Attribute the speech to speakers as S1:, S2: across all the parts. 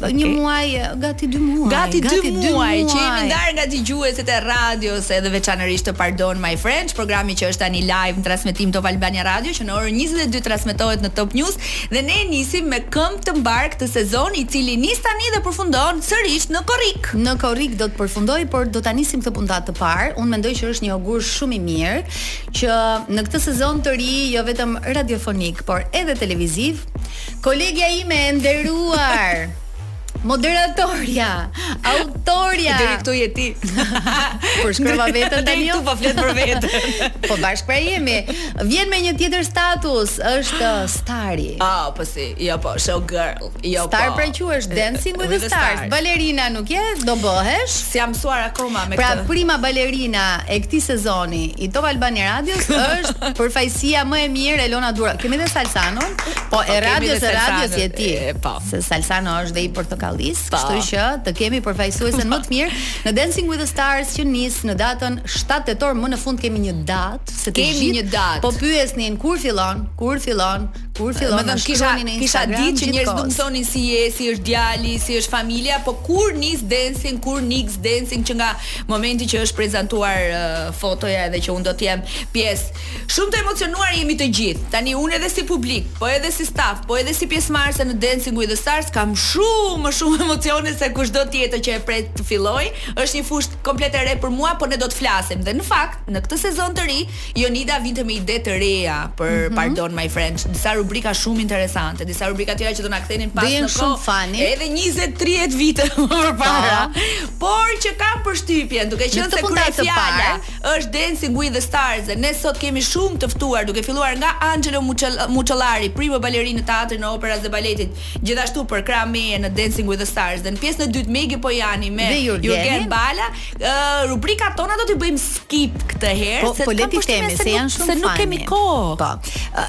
S1: Okay. Një muaj, gati dy muaj.
S2: Gati dy, gati dy muaj, muaj që jemi ndarë nga dëgjuesit e radios edhe veçanërisht të Pardon My French, programi që është tani live në transmetim Top Albania Radio që në orën 22 transmetohet në Top News dhe ne e nisim me këmbë të mbarë këtë sezon i cili nis tani dhe përfundon sërish në korrik.
S1: Në korrik do të përfundojë, por do ta nisim këtë puntatë të parë. Unë mendoj që është një ogur shumë i mirë që në këtë sezon të ri, jo vetëm radiofonik, por edhe televiziv, Kolegja ime e nderuar. Moderatorja, autorja.
S2: Deri këtu je ti.
S1: Përshkrova veten tani.
S2: Këtu po flet për veten.
S1: po bashkë pra jemi. Vjen me një tjetër status, është stari.
S2: Ah, po si, jo po, show girl. Jo po.
S1: Star pra quhesh Dancing with the Stars. Balerina nuk je, do bëhesh.
S2: S'jam mësuar akoma,
S1: pra, me
S2: këtë.
S1: Pra prima balerina e këtij sezoni i Top Albania Radios është përfaqësia më e mirë Elona Duro. Kemi dhe Salsanon. Po e
S2: po,
S1: radios e radios je ti.
S2: Po.
S1: Se Salsano është dhe i Portokallisë,
S2: po.
S1: kështu që të kemi përfaqësuesen më të mirë në Dancing with the Stars që nis në datën 7 tetor më në fund kemi një datë, se të gjithë po pyesnin kur fillon, kur fillon, kur fillon.
S2: Domethënë kisha kisha ditë që
S1: njerëzit
S2: nuk më thonin si je, si është djali, si është familja, po kur nis Dancing, kur nis Dancing që nga momenti që është prezantuar uh, fotoja edhe që unë do të jem pjesë Shumë të emocionuar jemi të gjithë. Tani unë edhe si publik, po edhe si staf, po edhe si pjesëmarrëse në Dancing with the Stars kam shumë më shumë emocione se kushdo tjetër që e pret të fillojë. Është një fushë komplet e re për mua, por ne do të flasim. Dhe në fakt, në këtë sezon të ri, Jonida vinte me ide të reja për mm -hmm. Pardon My French, disa rubrika shumë interesante, disa rubrika të tjera që do na kthenin pas në kohë. Edhe 20-30 vite më parë. Po. Por që kam përshtypjen, duke qenë se kryefjala Është Dancing with the Stars dhe ne sot kemi shumë të ftuar, duke filluar nga Anxhelo Muçollari, primo balerin në Teatrin e Operas dhe Baletit, gjithashtu përkrah meje në Dancing with the Stars dhe në pjesën e dytë Megi Pojani me Jurgen Bala, rubrikat tona do t'i bëjmë skip këtë herë,
S1: po, se po,
S2: kam përshtypjen se
S1: janë shumë
S2: se nuk kemi kohë.
S1: Po.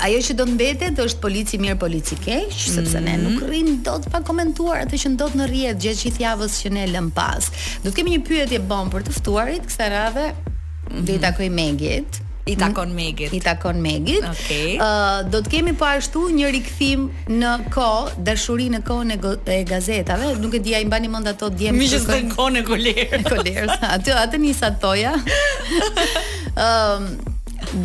S1: Ajo që do të mbetet është polici mirë, polici keq, sepse ne
S2: mhm.
S1: nuk rrim dot pa komentuar atë që ndodh në rrjet gjatë gjithë javës që ne lëm pas. Do të kemi një pyetje bombë për të ftuarit, Kësaj radhe mm -hmm. do t'i
S2: mhm. takojë Megit. I takon mm. Megit.
S1: I takon Megit.
S2: Okej.
S1: Okay. Uh, do të kemi po ashtu një rikthim në kohë, dashuri në kohën e, e gazetave. Nuk e di a i mbani mend ato djem.
S2: Mi që në kohën e
S1: kolerës. Kolerës. Atë atë nisa të thoja. Ëm um,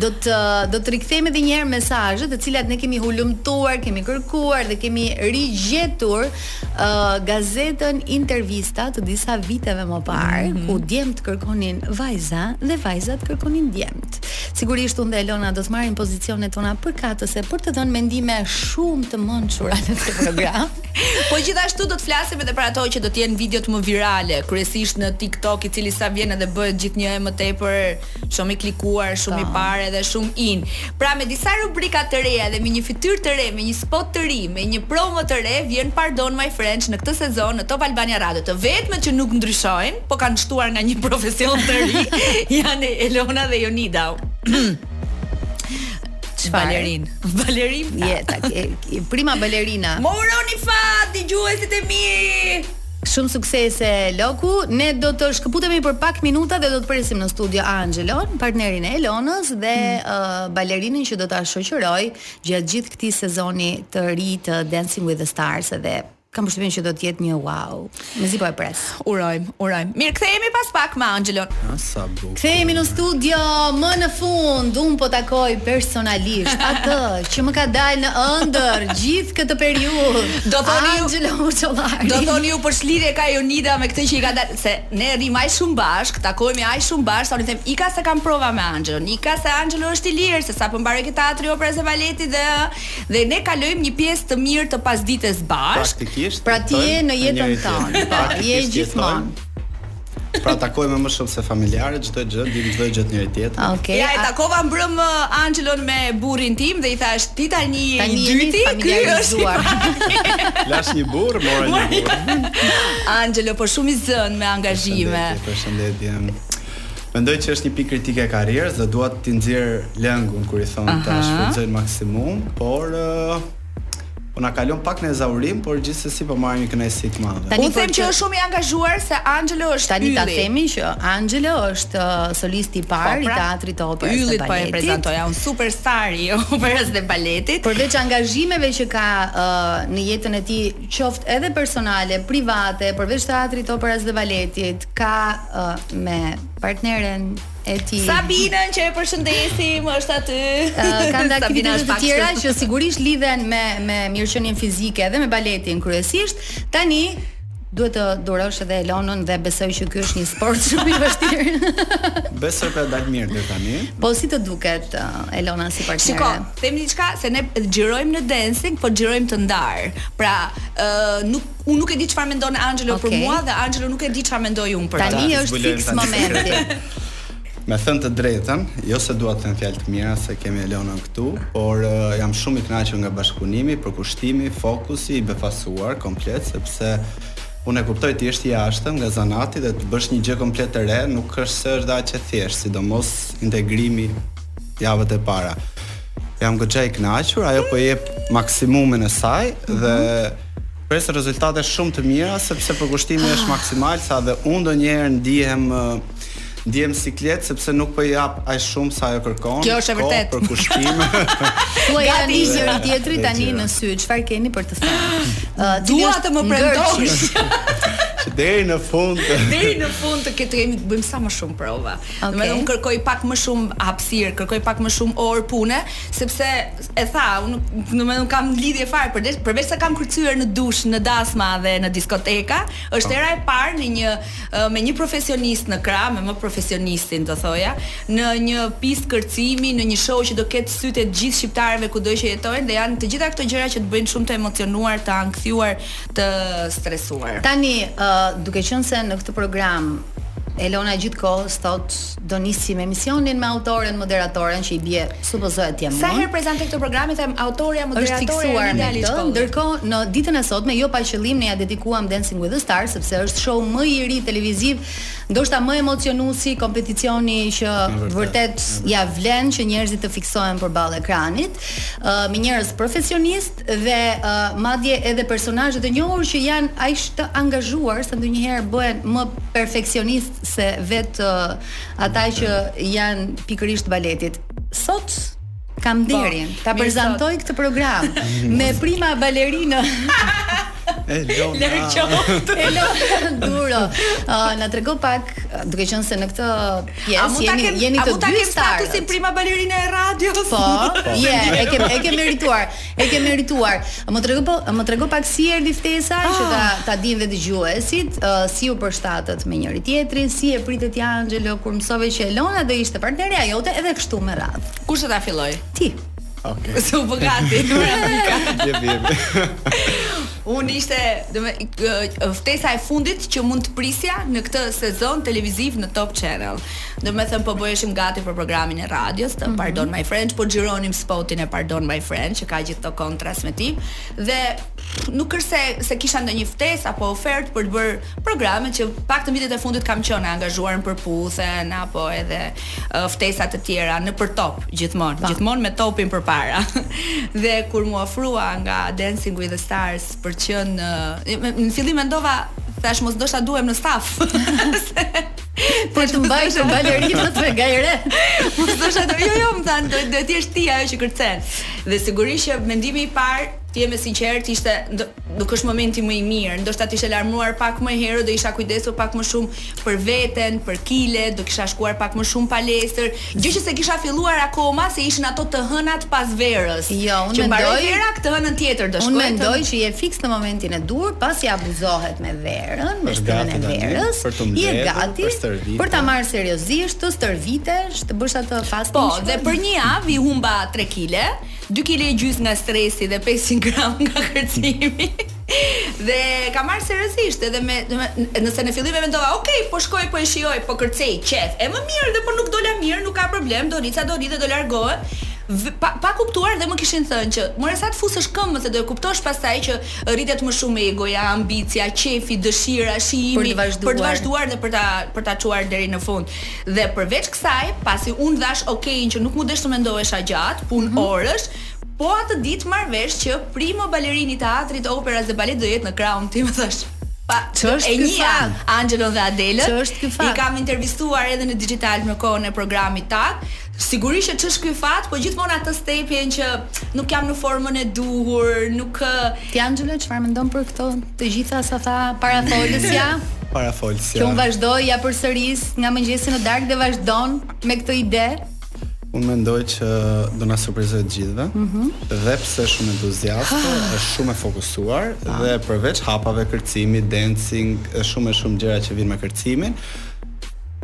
S1: do të do të rikthehemi edhe një herë mesazhet, të cilat ne kemi hulumtuar, kemi kërkuar dhe kemi rigjetur gazetën intervista të disa viteve më parë,
S2: mm -hmm.
S1: ku djemtë kërkonin vajza dhe vajzat kërkonin djemtë. Sigurisht unë dhe Elona do të marrim pozicionet tona përkatëse për të dhënë mendime shumë të mençura në këtë program.
S2: po gjithashtu do të flasim edhe për ato që do të jenë videot më virale, kryesisht në TikTok, i cili sa vjen edhe bëhet gjithnjë e më tepër Shumë i klikuar, shumë i parë edhe shumë in. Pra me disa rubrika të reja dhe me një fytyrë të re, me një spot të ri, me një promo të re, vjen Pardon My French në këtë sezon në Top Albania Radio. Të vetmet që nuk ndryshojnë, po kanë shtuar nga një profesion të ri, janë Elona dhe Jonida. Balerin. Balerin.
S1: Je ta, prima balerina.
S2: Më uroni fat, dëgjuesit e mi.
S1: Shumë suksese Loku. Ne do të shkëputemi për pak minuta dhe do të presim në studio Angelon, partnerin e Elonës dhe mm. uh, balerinin që do ta shoqërojë gjatë gjithë këtij sezoni të ri të Dancing with the Stars edhe kam përshtypjen që do të jetë një wow. Mezi po e pres.
S2: Urojmë, urojmë. Mirë, kthehemi pas pak me Angelon.
S3: Ah, sa
S1: Kthehemi në studio më në fund. Unë po takoj personalisht atë që më ka dalë në ëndërr gjithë këtë periudhë.
S2: Do thoni
S1: Angelo Muçollari.
S2: Do thoni ju për ç'lidhje ka Jonida me këtë që i ka dalë se ne rrimë aq shumë bashkë, takohemi aq shumë bashkë, sa unë i them ika se kam prova me Angelon, ika se Angelo është i lirë, se sapo mbaroi ke teatri Operës e Baletit dhe ë dhe ne kalojmë një pjesë të mirë të pasdites
S3: bashkë.
S1: Pra ti je në jetën tonë. Po, je gjithmonë.
S3: Pra takohemi më shumë se familjarët, çdo gjë, dimë çdo gjë njëri tjetrin.
S1: Okej. Okay.
S2: Ja e takova mbrëm uh, Angelon me burrin tim dhe i thashë ti tani je i dyti, ky është i pari.
S3: Lashë një burrë, mora një burrë.
S2: Angelo po shumë i zënë me angazhime.
S3: Përshëndetje. Mendoj që është një pikë kritike e karrierës dhe dua t'i nxjerr lëngun kur i thonë ta shfrytëzoj maksimum, por uh, Po na kalon pak në ezaurim, por gjithsesi po marrim një kënaqësi të madhe.
S1: Tani
S2: them që është shumë i angazhuar se Angelo është
S1: Tani ta themi që Angelo është uh, solisti i po, parë i
S2: pra,
S1: teatrit të operës dhe baletit.
S2: Yllit po e prezantoja un superstar i operës dhe baletit.
S1: Përveç angazhimeve që ka uh, në jetën e tij, qoftë edhe personale, private, përveç teatrit të operës dhe baletit, ka uh, me partneren e tij.
S2: Sabinën që e përshëndesim, është aty.
S1: Uh, kanë dhe aktivitete të tjera që sigurisht lidhen me me mirëqenien fizike dhe me baletin kryesisht. Tani duhet të durosh edhe Elonën dhe besoj që ky është një sport shumë i vështirë.
S3: besoj s'ke dalë mirë deri tani.
S1: Po si të duket eh, Elona si partnere?
S2: Shiko, themi diçka se ne xhirojmë në dancing, po xhirojmë të ndarë. Pra, ë uh, eh, nuk Unë nuk e di çfarë mendon Angelo okay.
S1: për
S2: mua dhe Angelo nuk e di çfarë mendoj unë për ta.
S1: Tani
S3: është
S1: fiks momenti.
S3: Me thënë të drejtën, jo se dua të them fjalë të mira se kemi Elonën këtu, por uh, jam shumë i kënaqur nga bashkëpunimi, përkushtimi, fokusi i befasuar komplet sepse unë e kuptoj ti je i jashtëm nga zanati dhe të bësh një gjë komplet të re, nuk është se është dhe aq e thjeshtë, sidomos integrimi javët e para. Jam goxha i kënaqur, ajo po jep maksimumin e saj dhe mhm. Pres rezultate shumë të mira sepse përkushtimi është maksimal sa dhe unë ndonjëherë ndihem ndjej siklet sepse nuk po i jap aq shumë sa ajo kërkon.
S2: Kjo është e
S1: vërtetë.
S2: Përkushtim.
S1: Thuajani njëri tjetrit tani në sy, çfarë keni për të thënë?
S2: Dua të më
S3: premtosh. Deri në fund.
S2: Deri në fund të kemi kemi të bëjmë sa më shumë prova. Okay. Domethënë kërkoj pak më shumë hapësirë, kërkoj pak më shumë orë pune, sepse e tha, unë domethënë nuk kam lidhje fare për desh, përveç se kam kërcyer në dush, në dasma dhe në diskoteka, është hera e parë në një me një profesionist në krah, me më profesionistin do thoja, në një pistë kërcimi, në një show që do ketë sytë e gjithë shqiptarëve kudo që jetojnë dhe janë të gjitha këto gjëra që të bëjnë shumë të emocionuar, të ankthuar, të stresuar.
S1: Tani, uh, duke qenë se në këtë program Elona gjithë kohës thotë do nisim emisionin me autoren, moderatoren që i bie supozohet të
S2: jem.
S1: Sa
S2: herë prezantoj këtë program i them autorja, moderatorja
S1: e
S2: Ideali Shkollës.
S1: Ndërkohë në ditën e sotme jo pa qëllim ne ia dedikuam Dancing with the Stars sepse është show më i ri televiziv, ndoshta më emocionuesi, kompeticioni që
S3: vërtet
S1: ia vlen që njerëzit të fiksohen përballë ekranit, me njerëz profesionistë dhe madje edhe personazhe të njohur që janë aq të angazhuar sa ndonjëherë bëhen më perfeksionistë se vetë ata që janë pikërisht të baletit. Sot kam po, nderin ta prezantoj këtë program me prima balerinë
S3: Elona.
S1: Elona. Duro. Uh, na trego pak, duke qenë se në këtë
S2: Yes,
S1: a
S2: mund ta kem,
S1: jeni të dy
S2: kem statusin prima balerina e radios?
S1: Po, po. je, e ke e ke merituar, e ke merituar. Më trego po, më trego pak si erdhi ftesa ah. që ta ta dinë dhe dëgjuesit, uh, si u përshtatët me njëri tjetrin, si e prite ti Angelo kur mësove që Elona do ishte partnerja jote edhe kështu me radhë.
S2: Kush do ta fillojë?
S1: Ti.
S3: Okej.
S2: Okay. S'u bë gati.
S3: Je vjen.
S2: Unë ishte, domethënë, ftesa e fundit që mund të prisja në këtë sezon televiziv në Top Channel. Domethënë, po bëheshim gati për programin e radios, të mm -hmm. Pardon My French, po xhironim spotin e Pardon My French, që ka gjithë atë kohë në transmitim, dhe nuk është se, se kisha ndonjë ftesë apo ofertë për të bërë programe që pak të vitet e fundit kam qenë e angazhuar në Përputhen apo edhe uh, ftesa të tjera nëpër Top gjithmonë,
S1: po.
S2: gjithmonë me Topin përpara. dhe kur m'u ofrua nga Dancing with the Stars për të qenë uh, në fillim mendova thash mos ndoshta duhem në staf.
S1: Po të
S2: mbaj
S1: balerinët me gajre.
S2: Po të thosha të jo jo më thanë do të jesh ti ajo që kërcen. Dhe sigurisht që mendimi i parë të jemi të sinqertë ishte Nuk është momenti më i mirë. Ndoshta të isha lajmëruar pak më herët, do isha kujdesur pak më shumë për veten, për kilet, do kisha shkuar pak më shumë palestër, gjë që s'e kisha filluar akoma se ishin ato të hënat pas verës.
S1: Jo, unë mendoj
S2: që mbaroi vera, këtë hënën tjetër do shkoj.
S1: Unë mendoj që je fiks në momentin e duhur, pasi abuzohet me verën, me shthurjen e verës. Je gati
S3: për
S1: ta marrë seriozisht, të stërvitesh, të bësh atë fasting.
S2: Po, dhe për një javë i humba 3 kg. 2 kg e gjysmë nga stresi dhe 500 gram nga kërcimi. dhe e kam marrë seriozisht edhe me nëse në fillim e mendova, ok, po shkoj, po e shijoj, po kërcej, qejf. E më mirë dhe po nuk dola mirë, nuk ka problem, do rri ca, do rri dhe do largohem. Pa, pa kuptuar dhe më kishin thënë që more sa të fusësh këmbën se do ta kuptosh pastaj që rritet më shumë egoja, ambicia, qejfi, dëshira, shijimi
S1: për të vazhduar,
S2: për të vazhduar dhe për ta për ta çuar deri në fund. Dhe përveç kësaj, pasi unë dhashë ok-in që nuk m'u desh të mendohesha gjatë, punë
S1: mhm.
S2: orësh, po atë ditë marr vesh që primo balerini i Teatrit të Operas dhe Baletit do jetë në krahun tim, thashë. Pa,
S1: ç'është.
S2: E
S1: njihja
S2: Angelon dhe Adelën.
S1: Ç'është ky fat?
S2: I kam intervistuar edhe në DigitAlb në kohën e programit Takt. Sigurisht që ç'është ky fat, po gjithmonë atë stepjen që nuk jam në formën e duhur, nuk
S1: Ti Angelo çfarë mendon për këto të gjitha sa tha parafolësja?
S3: Parafolësja.
S1: Që unë vazhdoj, ia përsëris nga mëngjesi në darkë dhe vazhdon me këtë ide.
S3: Unë mendoj që do na surprizojë të gjithëve. Ëh. Mm edhe pse është shumë entuziaste, ah. është shumë e fokusuar pa. dhe përveç hapave kërcimi, dancing, është shumë e shumë gjëra që vijnë me kërcimin.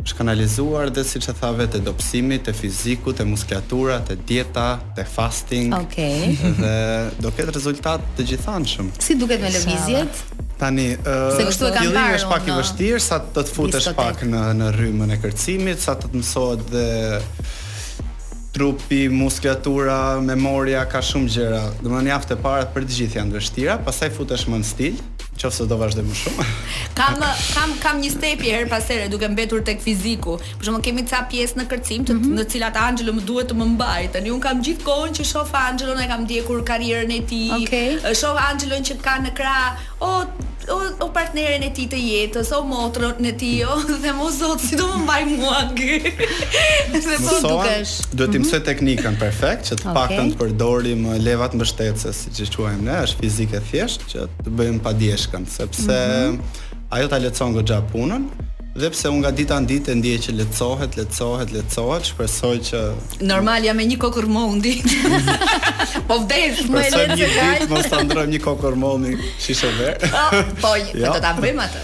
S3: Është kanalizuar dhe siç e tha vetë te dobësimi, te fiziku, te muskulatura, te dieta, te fasting.
S1: Okej. Okay.
S3: Dhe do ketë rezultat të gjithanshëm.
S1: Si duket me lëvizjet?
S3: Tani, ë,
S1: se kështu e kam parë.
S3: Është pak i vështirë sa do të futesh pak në në rrymën e kërcimit, sa do të mësohet dhe trupi, muskulatura, memoria ka shumë gjëra. Domethënë javët e para për të gjithë janë të vështira, pastaj futesh më në stil. Qoftë se do vazhdoj më shumë.
S2: kam kam kam një stepje herë pas here duke mbetur tek fiziku. Për shembull kemi ca pjesë në kërcim të, mm -hmm. në të cilat Angelo më duhet të më mbajë. Tani unë kam gjithë kohën që shoh Angelon e kam ndjekur karrierën e tij. Okay. Shoh Angelon që ka në krah, o oh, o, o partneren e tij të jetës, o motrën e tij, o dhe them o Zot, si do më mbajë mua ky. Se po
S1: dukesh.
S3: Duhet të mhm. mësoj teknikën perfekt që të
S1: okay.
S3: paktën të përdorim uh, levat mbështetëse, siç e quajmë ne, është fizikë e thjeshtë. që të bëjmë pa djeshkën, sepse
S1: mm -hmm.
S3: ajo ta lehtëson goxha punën, dhe pse unë nga dita në ditë e ndjej që lehtësohet, lehtësohet, lehtësohet, shpresoj që
S2: Normal jam me një kokërr mollë ndi. po vdes
S1: më e lehtë se kaq.
S3: Mos ta ndrojmë një kokërr mollë në shishe verë.
S2: Po, po, jo. do ta bëjmë atë.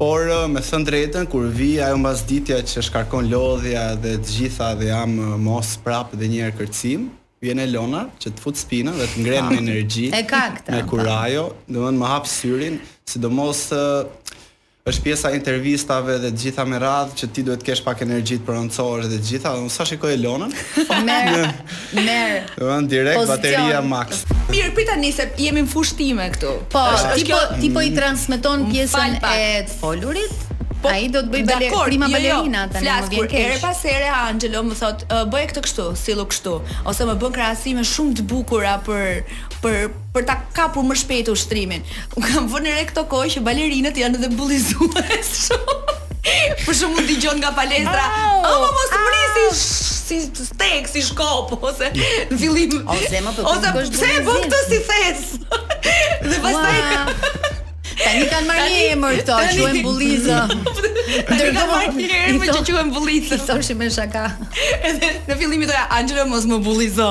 S3: Por me të thënë drejtën, kur vjen ajo mbasditja që shkarkon lodhja dhe të gjitha dhe jam mos prapë dhe një herë kërcim, vjen Elona që të fut spinën dhe të ngren me energji, me kurajo, domethënë më hap syrin, sidomos është pjesa e intervistave dhe të gjitha me radhë që ti duhet të kesh pak energji të prononcohesh dhe të gjitha dhe unë sa shikoj Elonën,
S1: Mer.
S3: Domethënë direkt bateria max.
S2: Mirë, prit tani se jemi në fushën time këtu.
S1: Po, ti po ti po i transmeton pjesën e të folurit.
S2: Po,
S1: ai do të bëjë balet,
S2: dakord,
S1: prima
S2: jo, jo,
S1: balerina tani.
S2: Flas kur
S1: herë
S2: pas here Anxhelo më thotë, bëj këtë kështu, sillu kështu, ose më bën krahasime shumë të bukura për për për ta kapur më shpejt ushtrimin. Unë kam vënë re këto kohë që balerinët janë edhe bullizues shumë. Për shembull dëgjon nga palestra, oh, "Ama mos më
S1: rri
S2: si si stek, si shkop ose në fillim
S1: ose më bëj.
S2: Ose pse e bën këtë si thes? Dhe pastaj
S1: Tani kanë marrë një emër këto, quhen bulliza.
S2: Tani kanë marrë një emër që quhen
S1: bulliza. Thoshim me shaka.
S2: Edhe në fillim i thoja Anxhelo mos më bullizo.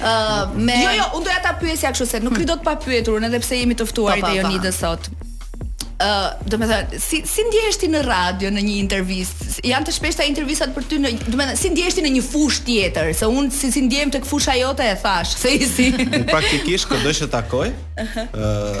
S1: Uh, me...
S2: Jo, jo, unë doja ta pyesja kështu se nuk hmm. rri dot pa pyetur, edhe pse jemi të ftuar
S1: te
S2: Jonida sot. Ë, uh, domethënë, si si ndjehesh ti në radio në një intervistë? Janë të shpeshta intervistat për ty në, domethënë, si ndjehesh ti në një fushë tjetër? Se unë si si ndjehem tek fusha jote e thashë, se si.
S3: Praktikisht kur do ta takoja, ë, uh,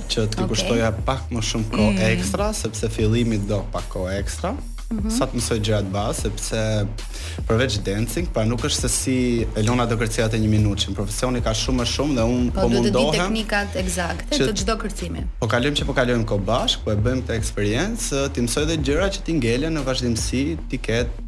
S1: që t'i okay.
S3: kushtoja pak më shumë kohë mm. ekstra, sepse fillimi do pak kohë ekstra. Mm -hmm. Sa të mësojë gjërat bazë, sepse përveç dancing, pra nuk është se si Elona do kërcejë atë një minutëshin, profesioni ka shumë më shumë dhe unë
S1: po,
S3: po
S1: mundohem. Po do
S3: të dijë
S1: teknikat eksakte të çdo kërcimi.
S3: Po kalojmë që po kalojmë kohë bashkë, po e bëjmë këtë eksperiencë, t'i mësoj edhe gjëra që t'i ngelen në vazhdimësi, t'i ketë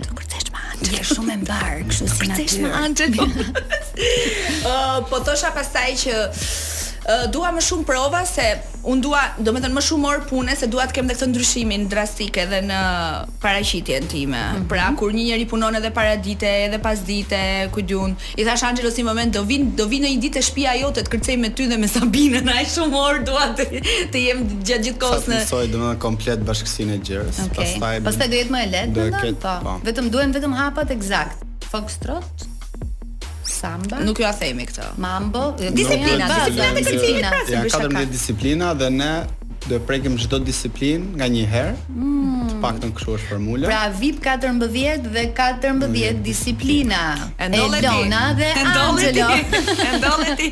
S3: Të
S2: kërcesh me Anxhelon.
S1: Je shumë e mbarë, kështu si natyrë.
S2: Të kërcesh me Anxhelon. uh, po thosha pastaj që uh, dua më shumë prova se unë dua, domethënë më shumë orë pune se dua të kem dhe këtë ndryshimin drastik edhe në paraqitjen time. Mm -hmm. Pra kur një njeri punon edhe paradite, edhe pasdite, ku di unë, I thashë Anxhelos një moment do vi do vi ndonjë ditë te shpija jote të kërcej me ty dhe me Sabinën aq shumë orë dua të të jem gjatë gjithë kohës në Sa të
S3: mësoj domethënë komplet bashkësinë e gjërave
S1: okay.
S3: pastaj
S1: pastaj do jetë më e lehtë
S3: do ketë
S1: po.
S3: po
S1: vetëm duhen vetëm hapat ekzakt foxtrot samba
S2: nuk ia themi këtë
S1: mambo
S2: disiplina disiplina të kërcimit pra s'i bëjmë
S3: 14 disiplina dhe ne Do e prekim çdo disiplinë nga një herë. Mm. Të paktën kështu është formula.
S1: Pra VIP 14 dhe 14 disiplina. Elona dhe Angelo.
S2: Endolle ti.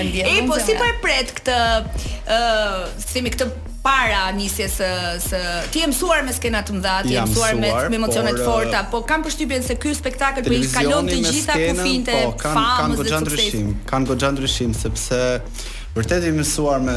S2: Endolle
S1: Ej,
S2: po si po e pret këtë ë, uh, si këtë para nisjes se se ti je mësuar me skena të mëdha, ti je mësuar me me emocione të forta, po kam përshtypjen se ky spektakël po i kalon të gjitha kufijtë
S3: po,
S2: famës dhe suksesit.
S3: Kanë goxha ndryshim, kanë goxha ndryshim sepse vërtet i mësuar me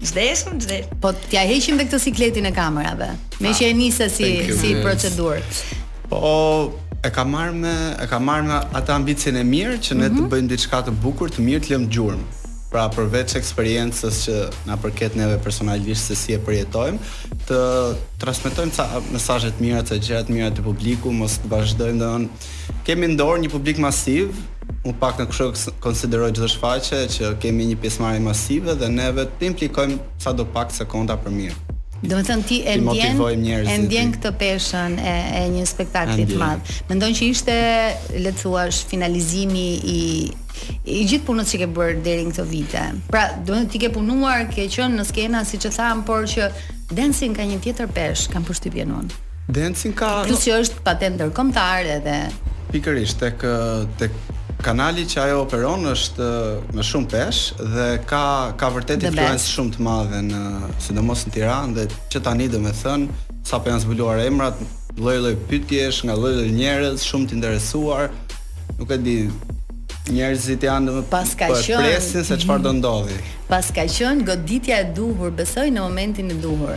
S3: Zdes, më zdes. Po
S1: t'ia heqim dhe këtë sikletin e kamerave. Me ah, që e nise si si procedurë.
S3: Po e kam marrë me e kam marrë me atë ambicien e mirë që ne mm -hmm. të mhm. bëjmë diçka të bukur, të mirë, të lëmë gjurmë. Pra përveç eksperiencës që na përket neve personalisht se si e përjetojmë, të transmetojmë ca mesazhe të mira, ca gjëra të mira te publiku, mos të vazhdojmë domthon Kemi në dorë një publik masiv, unë paktën kështu konsideroj çdo shfaqje që kemi një pjesëmarrje masive dhe ne vetë të implikojmë sadopak sekonda për mirë.
S1: Domethënë ti e ndjen e ndjen këtë peshën e e një spektakli të madh. Mendon që ishte le të thuash finalizimi i i gjithë punës që ke bërë deri në këto vite. Pra, domethënë ti ke punuar, ke qenë në skena siç e thamë, por që Dancing ka një tjetër peshë, kam përshtypjen unë.
S3: Dancing ka
S1: Plus no... që është patent ndërkombëtare dhe
S3: pikërisht tek tek kanali që ajo operon është me shumë peshë dhe ka ka vërtet influencë shumë të madhe në sidomos në Tiranë dhe që tani domethënë sapo janë zbuluar emrat lloj-lloj pyetjesh nga lloj-lloj njerëz shumë të interesuar nuk e di njerëzit janë më
S1: pas ka
S3: po
S1: qenë
S3: presin se çfarë do ndodhi
S1: pas ka qenë goditja e duhur besoj në momentin e duhur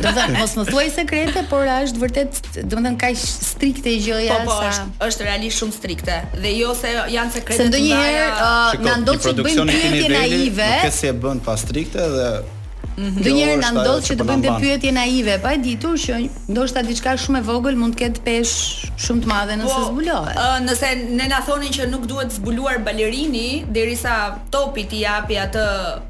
S1: Domethënë, mos më thuaj sekrete, por a është vërtet, domethënë kaq strikte gjëja
S2: po, po,
S1: sa
S2: është, është realisht shumë strikte dhe jo se janë sekrete.
S1: Se ndonjëherë uh, na ndodh të bëjmë pyetje naive.
S3: Nuk e si e bën pa strikte dhe Mhm.
S1: Ndonjëherë na ndodh që të bëjmë pyetje naive, pa e ditur që ndoshta diçka shumë e vogël mund të ketë peshë shumë të madhe nëse
S2: po,
S1: zbulohet.
S2: Ë, nëse ne na thonin që nuk duhet zbuluar balerini derisa Topi t'i japi atë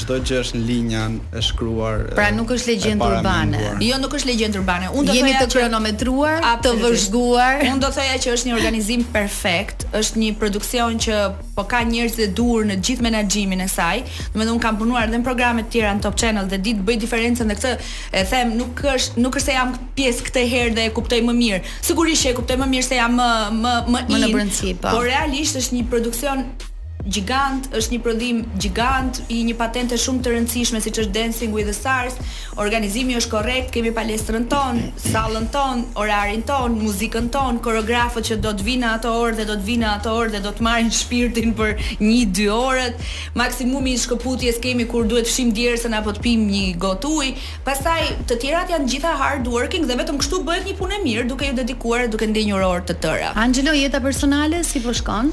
S3: Çdo gjë është në linjë e shkruar e paramenduar.
S1: Pra nuk është legjendë urbane.
S2: Jo, nuk është legjendë urbane. Unë do thoja që
S1: jemi të
S2: kronometruar, të
S1: vëzhguar.
S2: Unë do thoja që është një organizim perfekt, është një produksion që po ka njerëzit e duhur në të gjithë menaxhimin e saj. Domethënë unë kam punuar edhe në programe të tjera në Top Channel dhe di të bëj diferencën dhe këtë e them, nuk është nuk është se jam pjesë këtë herë dhe e kuptoj më mirë. Sigurisht që e kuptoj më mirë se jam më më më in.
S1: Më në brendësi, po.
S2: Por realisht është një produksion Gjigant, është një prodhim gjigant i një patente shumë të rëndësishme siç është Dancing with the Stars. Organizimi është korrekt, kemi palestrën tonë, sallën tonë, orarin tonë, muzikën tonë, koreografët që do të vinë në atë orë dhe do të vinë në atë orë dhe do të marrin shpirtin për një-dy orët. Maksimumi i shkëputjes kemi kur duhet të fshijmë djersën apo të pimë një gotë ujë. Pastaj, të tjerat janë të gjitha hard working dhe vetëm kështu bëhet një punë e mirë, duke iu dedikuar e duke ndenjur orë të tëra.
S1: Angelo, jeta personale si po shkon?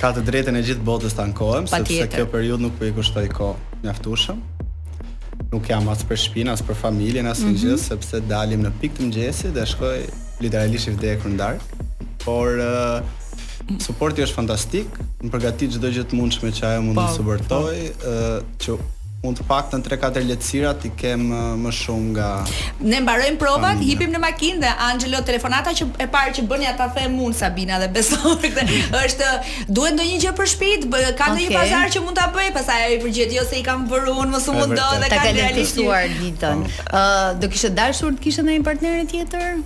S1: Ka të
S3: drejtën e gjithë botës të ankohet, sepse kjo periudhë nuk po i kushtoj kohë mjaftueshëm. Nuk jam as për shpinë, as për familjen, asnjë gjë, sepse dalim në pikë të mëngjesit dhe shkoj literalisht i vdekur në darkë. Por uh, suporti është fantastik, më përgatit çdo gjë të mundshme që ajo mund të po, suportoj, uh, po. që Unë të paktën tre katër lehtësira t'i kem më shumë nga
S2: Ne mbarojmë provat,
S3: familja.
S2: hipim në makinë dhe Angelo telefonata e parë që bën, ja ta them unë Sabina dhe beso këtë. Është duhet ndonjë gjë për shpi, ka ndonjë
S1: Okej.
S2: pazar që mund ta bëj, pastaj ajo i përgjigjet jo se i kam bërë unë, mos u
S3: E
S2: mundo
S3: vërtetë.
S2: dhe
S1: Ta
S2: ka realisht një-
S1: lehtësuar ditën. Ë, do kishe dashur të kishe ndonjë partnere tjetër?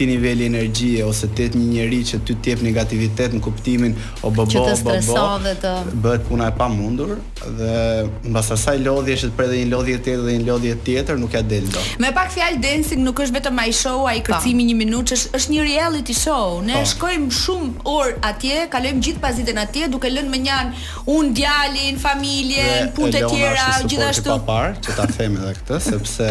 S3: Ti niveli energjie ose të jetë një njeri që ty të jep negativitet në kuptimin
S1: obobo
S3: bobo
S1: të
S3: bëhet puna e pamundur dhe mbas asaj lodhjeje të pret dhe një lodhje tjetër dhe një lodhje tjetër nuk ia del dot.
S2: Me pak fjalë dancing nuk është vetëm ai show ai po. kërcimi një minutë është është një reality show. Ne pa.
S3: Po.
S2: shkojmë shumë orë atje, kalojmë gjithë pasditen atje duke lënë mënjanë unë djalin, familjen, punët
S3: e
S2: tjera, gjithashtu.
S3: Dhe Elona
S1: është
S2: një
S1: që ta them
S2: edhe këtë sepse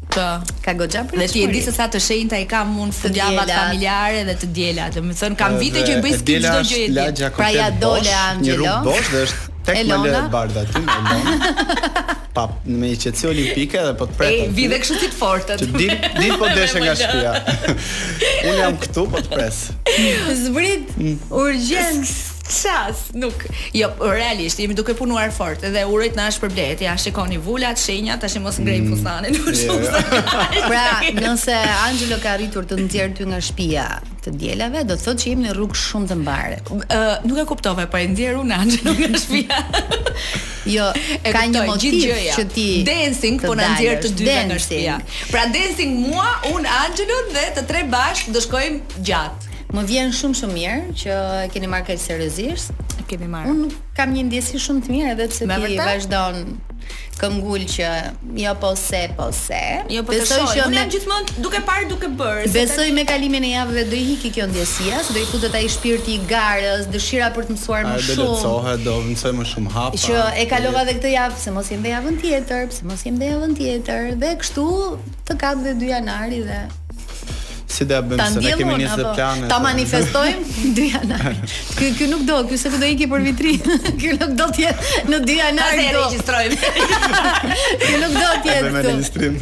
S1: Po. Ka goxha për.
S2: Dhe ti e di se sa të shenjta i kam unë fundjavat familjare dhe të dielat. Do të thotë kam vite që i bëj skip çdo gjë e di.
S1: Pra
S3: ia
S1: dole Angelo.
S3: Një bosh dhe është tek
S1: më
S3: lë bardh aty me Elona. Pa me një qetësi olimpike dhe po të pret.
S2: E di dhe kështu ti të fortët.
S3: Të dil, dil po deshe nga shtëpia. Unë jam këtu po të pres.
S1: Zbrit mm. urgjent.
S2: Ças, nuk. Jo, realisht jemi duke punuar fort dhe uroj të na shpërblehet. Ja shikoni vulat, shenjat, tash mos ngre mm. fustanin. Jo.
S1: pra, nëse Angelo ka arritur të nxjerrë ty nga shtëpia të dielave, do të thotë që jemi në rrugë shumë të mbarë.
S2: Ë, nuk e kuptove, po e nxjerr unë Angelon nga shtëpia.
S1: Jo,
S2: e
S1: ka një motiv
S2: gjëja,
S1: që ti
S2: dancing po na nxjerr të dy nga shtëpia. Pra dancing mua, unë Angelon dhe të tre bashkë do shkojmë gjatë.
S1: Më vjen shumë shumë mirë që e keni marrë kaq seriozisht.
S2: E kemi marrë.
S1: Unë kam një ndjesi shumë të mirë edhe pse ti vazhdon këmbëngul që jo po se po se.
S2: Jo po të shoh. Unë
S1: me...
S2: jam gjithmonë duke parë duke bërë.
S1: Besoj me kalimin e javëve do i iki kjo ndjesia, do i futet ai shpirti i garës, dëshira për të mësuar më
S3: shumë. Do lehtësohet, do mësojë më shumë hapa.
S1: Që e kalova edhe këtë javë, pse mos jem dhe javën tjetër, pse mos jem dhe javën tjetër. Dhe kështu Të kap dhe 2 janari dhe
S3: si do ia bëjmë se ne kemi
S1: nisë
S3: plane.
S1: Ta manifestojmë dy janar. Ky ky nuk do, ky se ky do iki për Vit të Ri. Ky nuk do të jetë në
S2: dy
S1: janar. Ne
S2: regjistrojmë.
S1: Ky nuk do të jetë. Ne
S3: regjistrim.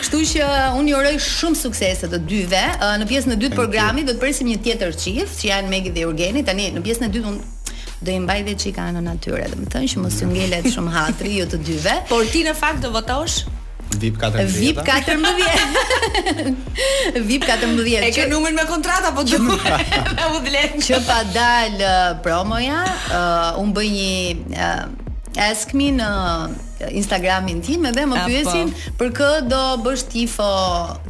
S1: Kështu që unë ju uroj shumë suksese të dyve. Në pjesën e dytë të programit do të presim një tjetër çift, që janë Megi dhe Urgeni. Tani në pjesën e dytë unë do i mbaj dhe çik anën atyre, domethënë që mos ju ngelet shumë hatri ju të dyve.
S2: Por ti në fakt do votosh
S3: VIP 14.
S1: VIP 14. VIP 14.
S2: E ke numrin me kontratë apo do? Na u dlet.
S1: Që pa dal uh, promoja, uh, un bëj një uh, ask me në Instagramin tim edhe më pyesin për kë do bësh tifo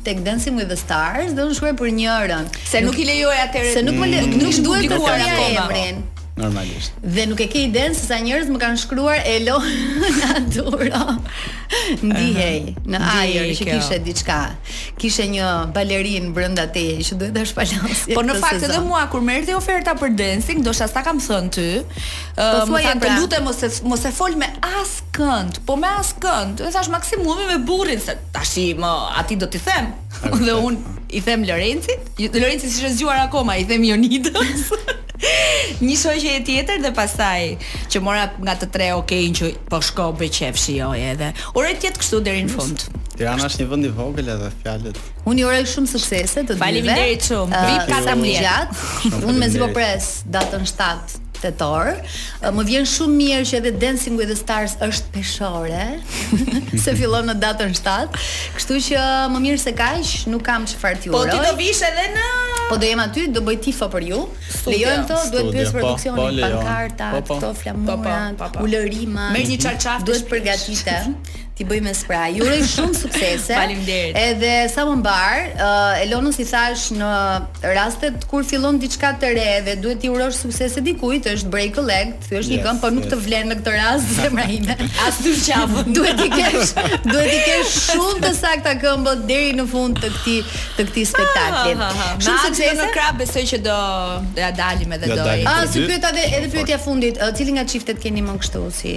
S1: tek Dancing with the Stars dhe unë shkruaj për njërën.
S2: Se nuk i lejoj atëherë.
S1: Se nuk më le,
S2: nuk
S1: duhet të thuaj
S2: akoma
S1: emrin.
S3: Normalisht.
S1: Dhe nuk e ke idenë se sa njerëz më kanë shkruar Elo Naturo. Ndihej në ajër që kishte diçka. Kishe një balerin brenda teje që duhet ta shpalosje.
S2: Po në fakt edhe mua kur më erdhi oferta për dancing, ndoshta sa kam thënë ty, Ë, më thanë
S1: pra.
S2: të lutem mos e mos e fol me askënd, po me askënd. Unë thash maksimumi me burrin se fshihem atij do t'i them. Dhe un i them Lorencit, Lorenci s'është zgjuar akoma, i them Jonidës. Një shoqe tjetër dhe pastaj që mora nga të tre okein që po shko bëj qef shijoje dhe. Uroj të jetë kështu deri në fund.
S3: Tirana është një vend i vogël edhe fjalët.
S1: Unë ju uroj shumë suksese të dyve.
S2: Faleminderit shumë. Vip ka
S1: sa më gjatë. Unë mezi po pres datën 7 tetor. Më vjen shumë mirë që edhe Dancing with the Stars është peshore, se fillon në datën 7. Kështu që më mirë se kaq, nuk kam çfarë t'ju uroj.
S2: Po ti do vish edhe në
S1: Po do jem aty, do bëj tifo për ju. Lejohen këto, duhet pyes
S3: po,
S1: produksionin,
S3: po,
S1: pankarta,
S3: po,
S1: këto
S2: flamura,
S1: ulërima.
S2: Merr një çarçaf,
S1: duhet përgatitem. T'i bëj me spraj. Ju uroj shumë suksese.
S2: Faleminderit.
S1: Edhe sa më mbarë, uh, Elonës i thash në rastet kur fillon diçka të re dhe duhet t'i urosh suksese dikujt, është break a leg, thyefsh
S3: yes, një
S1: këmbë, por nuk
S3: yes.
S1: të vlen në këtë rast zemra ime.
S2: As thy qafën.
S1: duhet t'i kesh, duhet t'i kesh shumë të sakta këmbët deri në fund të këtij të këtij spektakli.
S2: Shumë suksese në krah, besoj që do ia dalim edhe
S3: do.
S1: Ah, s'i pyeta edhe pyetja e fundit, cili nga çiftet keni më kështu si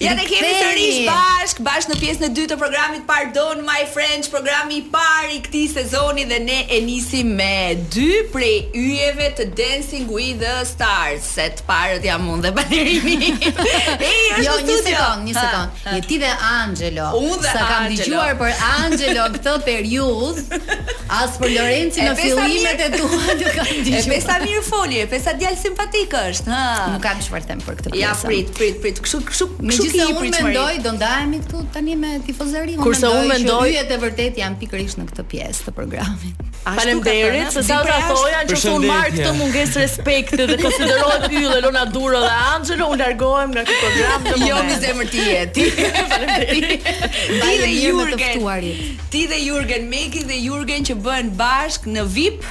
S3: Ja te jemi
S2: sërish bashk, bashk në pjesën e dytë të programit Pardon My French, programi i parë i këtij sezoni dhe ne e nisim me dy prej yjeve të Dancing with the Stars. Se të parët jam unë dhe balerini. Ej, është
S1: jo, një sekond, një sekond. Je ti dhe Angelo.
S2: Unë dhe Angelo.
S1: Sa kam dëgjuar për Angelo këtë periudhë, as për Lorenci në fillimet e tua nuk kam dëgjuar.
S2: E
S1: pe
S2: sa mirë foli, e pe sa djalë simpatik është. Ha.
S1: Nuk kam çfarë them për këtë pjesë.
S2: Ja prit, prit, prit. Kështu, kështu, kështu
S1: unë mendoj do ndahemi këtu tani me tifozëri.
S4: Kurse unë mendoj që
S1: yjet e vërtet janë pikërisht në këtë pjesë të programit.
S4: Faleminderit se sa do thoja që unë marr këtë mungesë respekti dhe konsiderohet yll e Ilona Duro dhe Angelo, unë largohem nga ky program.
S2: Jo mi zemër ti je. Ti faleminderit.
S1: Ti
S2: dhe Jurgen. Ti dhe Jurgen Megi dhe Jurgen që bëhen bashk në VIP.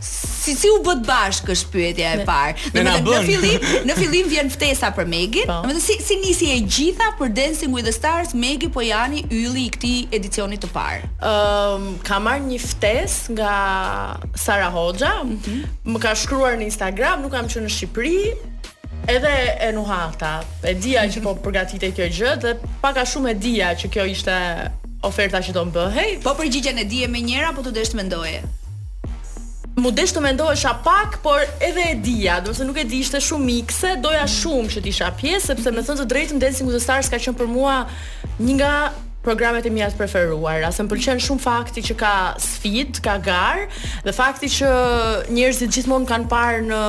S2: Si si u bët bashkë është pyetja e parë. Domethënë në fillim, në fillim vjen ftesa për Megin.
S4: Po.
S2: Domethënë si si nisi e gjitha për Dancing with the Stars, Megi po j'a ni ylli i këtij edicioni të parë.
S4: Ëm ehm, um, kam marrë një ftesë nga Sara Hoxha. Mm -hmm. Më ka shkruar në Instagram, nuk kam qenë në Shqipëri. Edhe e nuhata. E dija që po përgatitej kjo gjë dhe pak a shumë e dija që kjo ishte oferta që do më bëhej.
S2: Po përgjigjen e dije menjëherë, apo t'u desh të mendoje.
S4: M'u desh të mendohesha pak, por edhe e dija, domethënë nuk e di, ishte shumë mikse, doja mm. shumë që të isha pjesë, sepse me thënë të drejtën Dancing with the Stars ka qenë për mua një nga programet e mia të preferuara. Se më pëlqen shumë fakti që ka sfidë, ka garë dhe fakti që njerëzit gjithmonë kanë parë në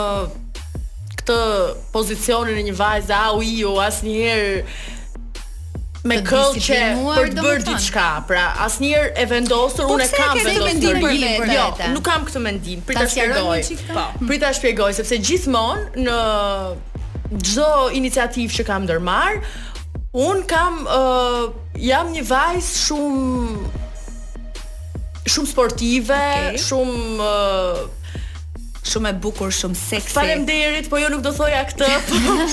S4: këtë pozicionin e një vajze au iu asnjëherë me
S1: këllqe
S4: për të bërë diçka, pra asnjëherë e vendosur
S2: po
S4: unë kam vendosur
S2: për
S1: vetë.
S4: Jo, nuk kam këtë mendim. Prit ta shpjegoj. Po, prit ta shpjegoj sepse gjithmonë në çdo iniciativë që kam ndërmarrë, un kam uh, jam një vajzë shumë shumë sportive,
S2: okay.
S4: shumë uh,
S2: Shumë e bukur, shumë seksi.
S4: Faleminderit, po jo nuk do thoja këtë.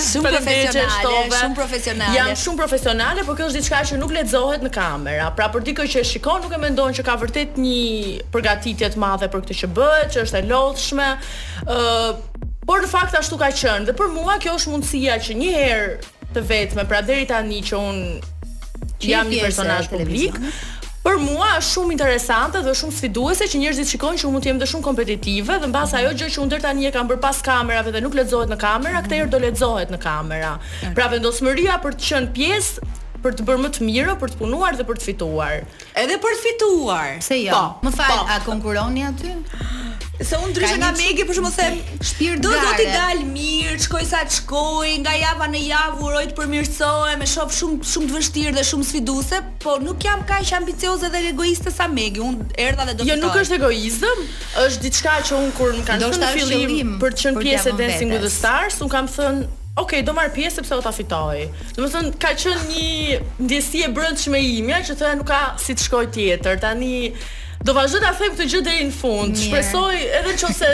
S2: shumë profesionale, shumë profesionale.
S4: Jam shumë profesionale, por kjo është diçka që nuk lexohet në kamera. Pra për dikë që e shikon, nuk e mendon që ka vërtet një përgatitje të madhe për këtë që bëhet, që është e lodhshme. Ëh, uh, por në fakt ashtu ka qenë dhe për mua kjo është mundësia që një herë të vetme, pra deri tani që un jam një personazh publik, për mua është shumë interesante dhe shumë sfiduese që njerëzit shikojnë që unë mund të jem dhe shumë kompetitive dhe mbase ajo gjë që unë deri tani e kam bërë pas kamerave dhe nuk lexohet në kamera, këtë herë do lexohet në kamera. Pra vendosmëria për të qenë pjesë për të bërë më të mirën, për të punuar dhe për të fituar.
S2: Edhe për fituar.
S1: Pse jo?
S4: Po,
S1: më fal,
S4: po.
S1: a konkurroni aty?
S2: Se unë ndryshe nga Megi, për shembull them,
S1: shpirt
S2: do do
S1: t'ia
S2: dal mirë, shkoj sa të shkoj, nga java në javë uroj të përmirësohem, e shoh shumë shumë të vështirë dhe shumë sfiduese, po nuk jam kaq ambicioze dhe egoiste sa Megi. Unë erdha dhe do
S4: të
S2: Jo,
S4: nuk është egoizëm, është diçka që unë kur më kanë thënë në fillim për të qenë pjesë e Dancing with the Stars, unë kam thënë Ok, do marr pjesë sepse do ta fitoj. Domethënë ka qenë një ndjesi e brendshme imja që thoja nuk ka si të shkoj tjetër. Tani do vazhdoj ta them këtë gjë deri në fund. Shpresoj edhe në qoftë se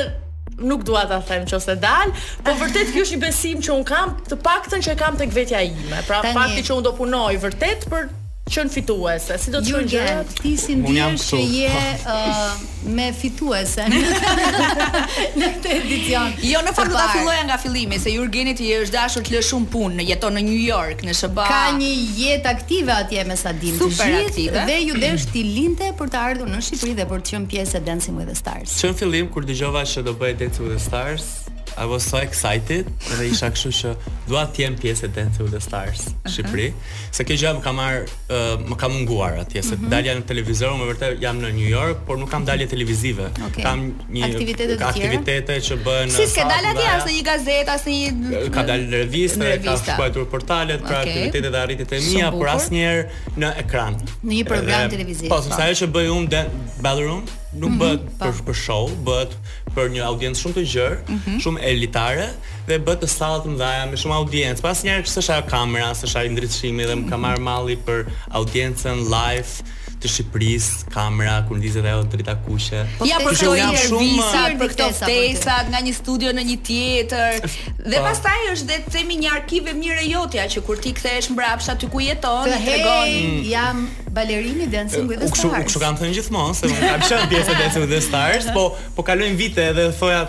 S4: nuk dua ta them në qoftë se dal, po vërtet ky është një besim që un kam, të paktën që e kam tek vetja ime. Pra fakti që un do punoj vërtet për qenë fituese. Si do të shkojnë gjërat?
S1: Jurgen, ti si ndihesh që je uh, me fituese në këtë edicion?
S2: Jo, në fakt do ta filloja nga fillimi, se Jurgenit i është dashur të lërë shumë punë, jeton në New York, në SHBA.
S1: Ka një jetë aktive atje me sa dim të gjithë dhe iu desh t'i linte për të ardhur në Shqipëri dhe për të qenë pjesë e Dancing with the Stars.
S5: Që në fillim kur dëgjova se do bëhet Dancing with the Stars, I was so excited dhe isha kështu që dua të jem pjesë e Dancing with the Stars Shqipëri. Uh -huh. Se kjo gjë më ka marr, më ka munguar atje, se mm -hmm. dalja në televizor, vërtet jam në New York, por nuk kam dalje televizive.
S1: Okay.
S5: Kam
S1: aktivitete të tjera.
S5: Aktivitete që
S2: bën. S'ke dalë atje as në një gazetë, as në një
S5: Kam dalë në revistë,
S2: kanë
S5: shkruar në portalet, pra
S2: okay.
S5: aktivitetet dhe arritjet e mia, por asnjëherë në ekran.
S1: Në një program
S5: dhe,
S1: televiziv.
S5: Po,
S1: po.
S5: sepse ajo që bëj unë Ballroom nuk mm -hmm, bëhet
S1: po.
S5: për, për show, bëhet për një audiencë shumë të gjerë, mm -hmm. shumë elitare, dhe bëhet në salla të mëdha me shumë audiencë. Po asnjëherë s'është ajo kamera, s'është ai ndriçimi dhe më ka marr malli për audiencën live të Shqipërisë, kamera kur ndizet ajo drita e kuqe.
S2: Po
S1: ja
S2: për këto intervistat, për këto ftesat nga një studio në një tjetër. Dhe
S5: po.
S2: pastaj është dhe themi një arkivë e mirë e jotja që kur ti kthehesh mbrapsht aty ku jeton, ti tregon
S1: mm. jam balerin i Dancing with the
S5: Stars. Kështu kështu kanë thënë gjithmonë se unë kam qenë pjesë e Dancing with the Stars, po po kalojnë vite edhe thoja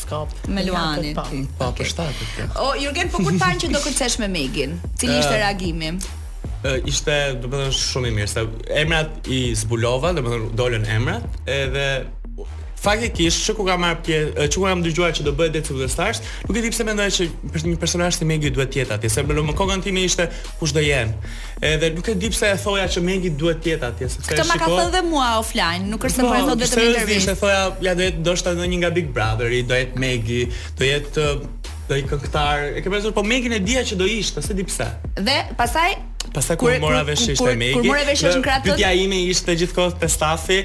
S5: Skop. Me
S2: Luanin.
S4: Po,
S5: po për shtatë.
S2: O Jurgen, po kur të thanë që do kërcesh me Megin? Cili ishte reagimi?
S5: Uh, ishte, domethënë shumë i mirë, se emrat i zbulova, domethënë dolën emrat, edhe faktikisht që kur kam marrë pje, që kur kam dëgjuar që do bëhet Dancing with the Stars, nuk e di pse mendoj që një personazh si Megi duhet të jetë atje, se në kokën time ishte kush do jenë. Edhe nuk e di pse e thoja që Megi duhet të jetë atje, sepse
S2: Këtë ma ka thënë dhe mua offline, nuk është se
S5: po
S2: e thotë vetëm në intervistë.
S5: Po, thoja, ja do jetë ndoshta ndonjë nga Big Brother, do jetë Megi, do jetë ndonjë këngëtar. E ke parasysh po Megin e dija që do ishte, s'e di pse.
S2: Dhe pastaj
S5: Pastaj kur mora vesh ishte Megi.
S2: Kur mora vesh ishte në krah të.
S5: Pyetja ime ishte gjithkohë te stafi,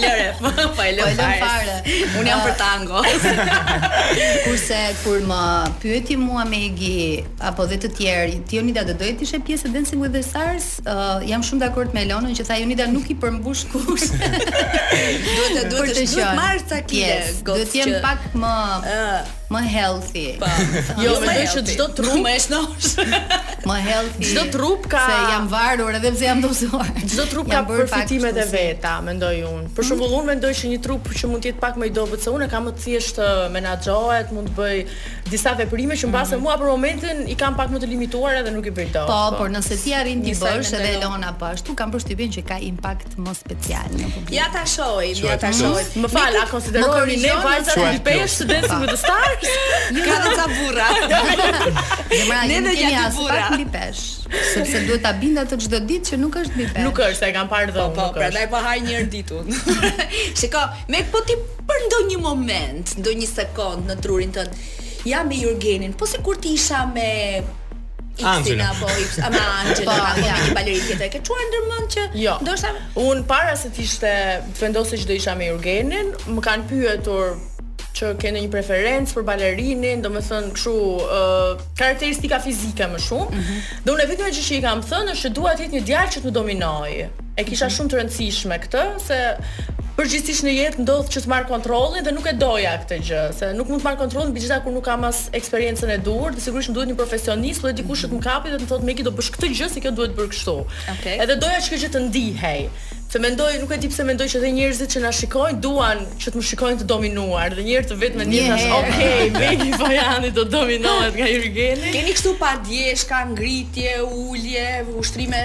S2: Lëre, po,
S1: po e
S2: lëm
S1: po
S2: fare. Unë jam për tango.
S1: Kurse kur më pyeti mua Megi apo dhe të tjerë, ti Jonida do doje të ishe pjesë e Dancing with the Stars? Uh, jam shumë dakord me Elonën që tha Jonida nuk i përmbush kushtet.
S2: duhet të duhet të duhet të marr ca kile.
S1: Yes, duhet të jem pak më
S2: uh.
S1: Më healthy.
S2: Po.
S4: Jo,
S2: jo
S4: më që çdo trup
S2: më është nosh.
S1: Më healthy.
S4: Çdo trup ka
S1: se jam varur edhe pse jam dobësuar.
S4: Çdo trup ka përfitimet e veta, mendoj unë. Për shembull, unë mendoj që një trup që mund të jetë pak më i dobët se unë ka më thjesht të menaxhohet, mund të bëj disa veprime që mbase mhm. mua për momentin i kam pak më të limituar edhe nuk i bëj dot.
S1: Po, po, por nëse ti arrin t'i bësh edhe Elona po ashtu kam përshtypjen që ka impakt është më special në publik.
S2: Ja ta shohim, ja ta shohim.
S4: Më fal, a konsiderohemi ne vajzat mbi peshë te Dancing with the Stars?
S2: Jo, ka dhe ca burra. Ne
S1: ne
S2: jemi
S1: aspak mbi peshë, sepse duhet ta bind atë çdo ditë që nuk është mbi peshë.
S4: Nuk është, e kam parë dhënë.
S2: Po,
S4: po
S2: prandaj po ha një herë ditën. Shiko, Megi po ti për ndonjë moment, ndonjë sekond në trurin tënd, jam me Jurgenin, po sikur të isha me
S5: Anxhela
S2: apo Ips, ama Anxhela
S1: po,
S2: apo një balerin tjetër. E ke çuar ndërmend që
S4: jo.
S2: ndoshta
S4: un para se të ishte e vendosur që do isha me Jurgenin, më kanë pyetur që ke ndonjë preferencë për balerinin, domethënë kështu uh, karakteristika fizike më shumë,
S2: mm -hmm.
S4: dhe unë e vetmja gjë që i kam thënë është që dua të jetë një djalë që të më dominojë. E kisha shumë të rëndësishme këtë se përgjithsisht në jetë ndodh që të marr kontrollin dhe nuk e doja këtë gjë, se nuk mund të marr kontrollin mbi gjitha kur nuk kam as eksperiencën e duhur, dhe sigurisht më duhet një profesionist, dhe dikush që të më kapi dhe të më thotë Megi do bësh këtë gjë se kjo duhet bërë kështu.
S2: Okay.
S4: Edhe doja që kjo gjë të ndihej. Se mendoj, nuk e di pse mendoj që dhe njerëzit që na shikojnë duan që të më shikojnë të dominuar dhe një
S1: herë
S4: të
S1: vetme thashë,
S4: okay, Megi Pojani do dominohet nga Jurgeni.
S2: Keni kështu pa diskutim, ngritje, ulje, ushtrime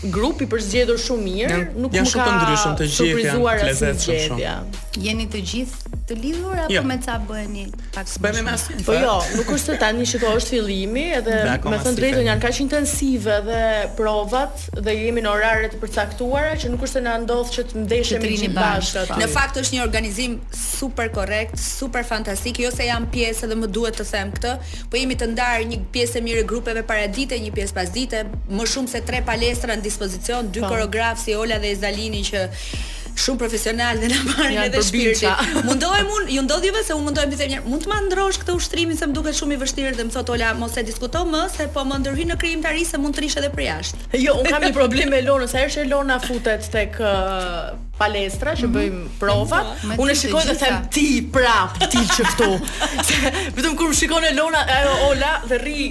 S4: Grup i përzgjedhur shumë mirë,
S5: janë shumë të ndryshëm të gjithë
S4: surprizuar
S5: as një
S4: gjetje.
S1: Jeni të gjithë të lidhur apo
S5: jo.
S1: me ca bëheni pak më shumë?
S5: Asnjë.
S4: Po jo, nuk është se tani që është fillimi, edhe me thënë
S5: të
S4: drejtën janë kaq intensive dhe provat dhe jemi në orare të përcaktuara që nuk është se na ndodh që të ndeshemi
S1: të
S4: gjithë
S1: bashkë.
S2: Në fakt është një organizim super korrekt, super fantastik, jo se jam pjesë dhe më duhet të them këtë, Po jemi të ndarë një pjesë e mirë e grupeve paradite, një pjesë pasdite, më shumë se tre palestra në dispozicion, dy
S4: po.
S2: koreografë si Ola dhe Ezalini që shumë profesional dhe na marrin edhe shpirtin. Mundohem unë, ju ndodh juve se unë mundohem t'i them, mund të ma ndërrosh këtë ushtrimin se më duket shumë i vështirë dhe më thotë Ola, mos e diskuto më se po më ndërhyn në krijimtari se mund të rrish edhe përjashta.
S4: Jo, unë kam një problem me Elonën, sa herë që Elona futet tek palestra që mhm. bëjmë
S1: prova,
S4: unë e shikoj dhe them ti prap ti qe këtu. Vetëm kur më shikon Elona, ajo Ola dhe rri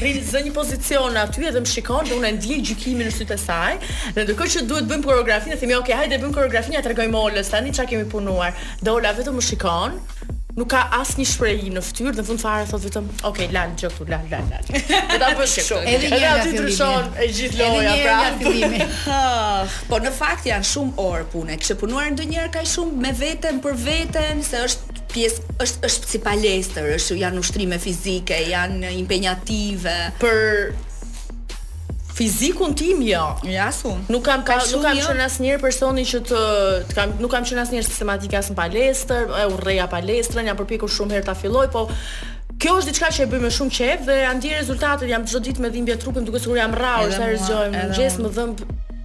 S4: rri në një pozicion aty edhe më shikon dhe unë ndjej gjykimin në sytë e saj. Dhe ndërkohë që duhet të bëjmë koreografinë, themi ok, hajde bëjmë koreografinë, ia tregojmë Olës tani çka kemi punuar. Dhe Ola vetëm më shikon, nuk ka asnjë shprehje në fytyrë, në fund fare thotë vetëm, "Ok, lal gjë këtu, lal, lal, lal." Do ta bësh kështu.
S1: Edhe një herë
S4: aty ndryshon e gjithë loja pra.
S2: Po në fakt janë shumë orë pune. Kishe punuar ndonjëherë kaq shumë me veten për veten, se është pjesë është është si palestër, është janë ushtrime fizike, janë impenjative.
S4: Për Fizikun tim jo.
S2: Ja as unë.
S4: Nuk kam ka, nuk kam qenë asnjëherë personi që të të kam nuk kam qenë asnjëherë sistematike as në palestër, e urreja palestrën, jam përpjekur shumë herë ta filloj, po Kjo është diçka që e bëj me shumë qejf dhe ia ndiej rezultatet, jam çdo ditë me dhimbje trupin, duket sikur jam rrahur sa herë zgjohem në mëngjes, më dhëmb,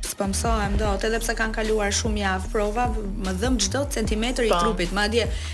S2: s'po mësohem dot, edhe pse kanë kaluar shumë javë prova, më dhëmb çdo centimetër i
S4: po.
S2: trupit, madje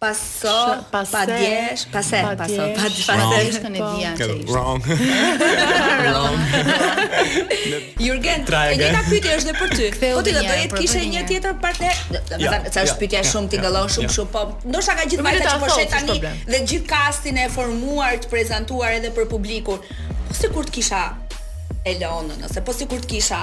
S2: Paso,
S4: pa
S2: djesh, pase, paso,
S4: pa
S2: djesh,
S1: pa
S2: djesh,
S1: pa djesh, pa djesh, wrong.
S5: Wrong.
S2: Jurgen, e njëjta pyetje është dhe për ty. Po ti do
S1: të
S2: doje të kishe një tjetër partner, dhe të thënë, ça është pyetja shumë,
S5: të
S2: ngacmon shumë, shumë, po, ndoshta nga gjithë
S4: vajzat
S2: që po
S4: sheh
S2: tani, dhe gjithë kastin e formuar të prezantuar edhe për publikun, po sikur të kisha Elonën, ose po sikur të kisha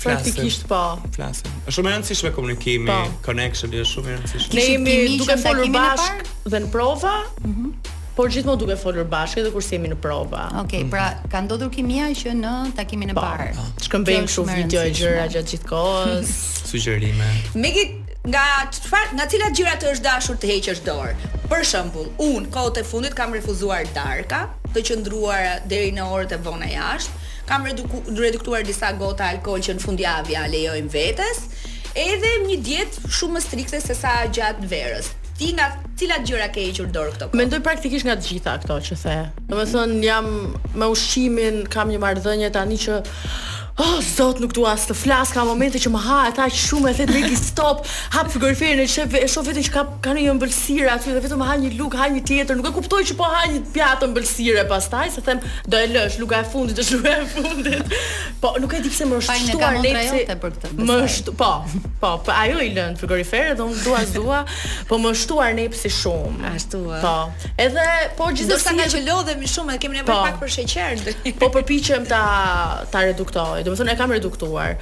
S1: Faktikisht
S4: po.
S5: Flasim. Është shumë e rëndësishme komunikimi,
S4: po.
S5: connection është shumë i rëndësishëm.
S4: Ne jemi duke folur
S1: bashkë
S4: dhe në prova. Mhm. Mm por gjithmonë duke folur bashkë edhe kur s'jemi në prova.
S1: Okej, okay, mm -hmm. pra mhm. ka ndodhur kimia që në takimin e
S4: po.
S1: parë. Po,
S4: shkëmbejmë
S1: shumë
S4: video e gjëra gjatë gjithë kohës.
S5: Sugjerime.
S2: Megi nga çfarë nga cilat gjëra të është dashur të heqësh dorë? Për shembull, unë kohët e fundit kam refuzuar darka, të qëndruara deri në orët e vona jashtë, Kam reduktuar disa gota alkool që në fundjavë ia lejojmë vetes, edhe një dietë shumë më strikte se sa gjatë verës. Ti nga cilat gjëra ke hequr dorë këto kohë?
S4: Mendoj praktikisht nga të gjitha këto që the. Domethënë jam me ushqimin, kam një marrëdhënie tani që Oh, zot, nuk dua as të flas, ka momente që më hahet aq shumë edhe Megi stop, hap frigoriferin e shef e shoh vetëm që ka ka një ëmbëlsirë aty dhe vetëm ha një lugë, ha një tjetër, nuk e kuptoj që po ha një pjatë ëmbëlsire pastaj. them do e lësh luga e fundit, luga e fundit po nuk e di pse më është
S1: Fajnë
S4: shtuar kaq
S1: nepsi për këtë
S4: më është po po po ajo i lën në frigorifer dhe unë s'dua s'dua po më është shtuar nepsi shumë
S2: ashtu ë
S4: po edhe po gjithsesi ne
S2: që lodhemi shumë e kemi nevojë
S4: po.
S2: pak për sheqer
S4: po përpiqem ta ta reduktoj domethënë e kam reduktuar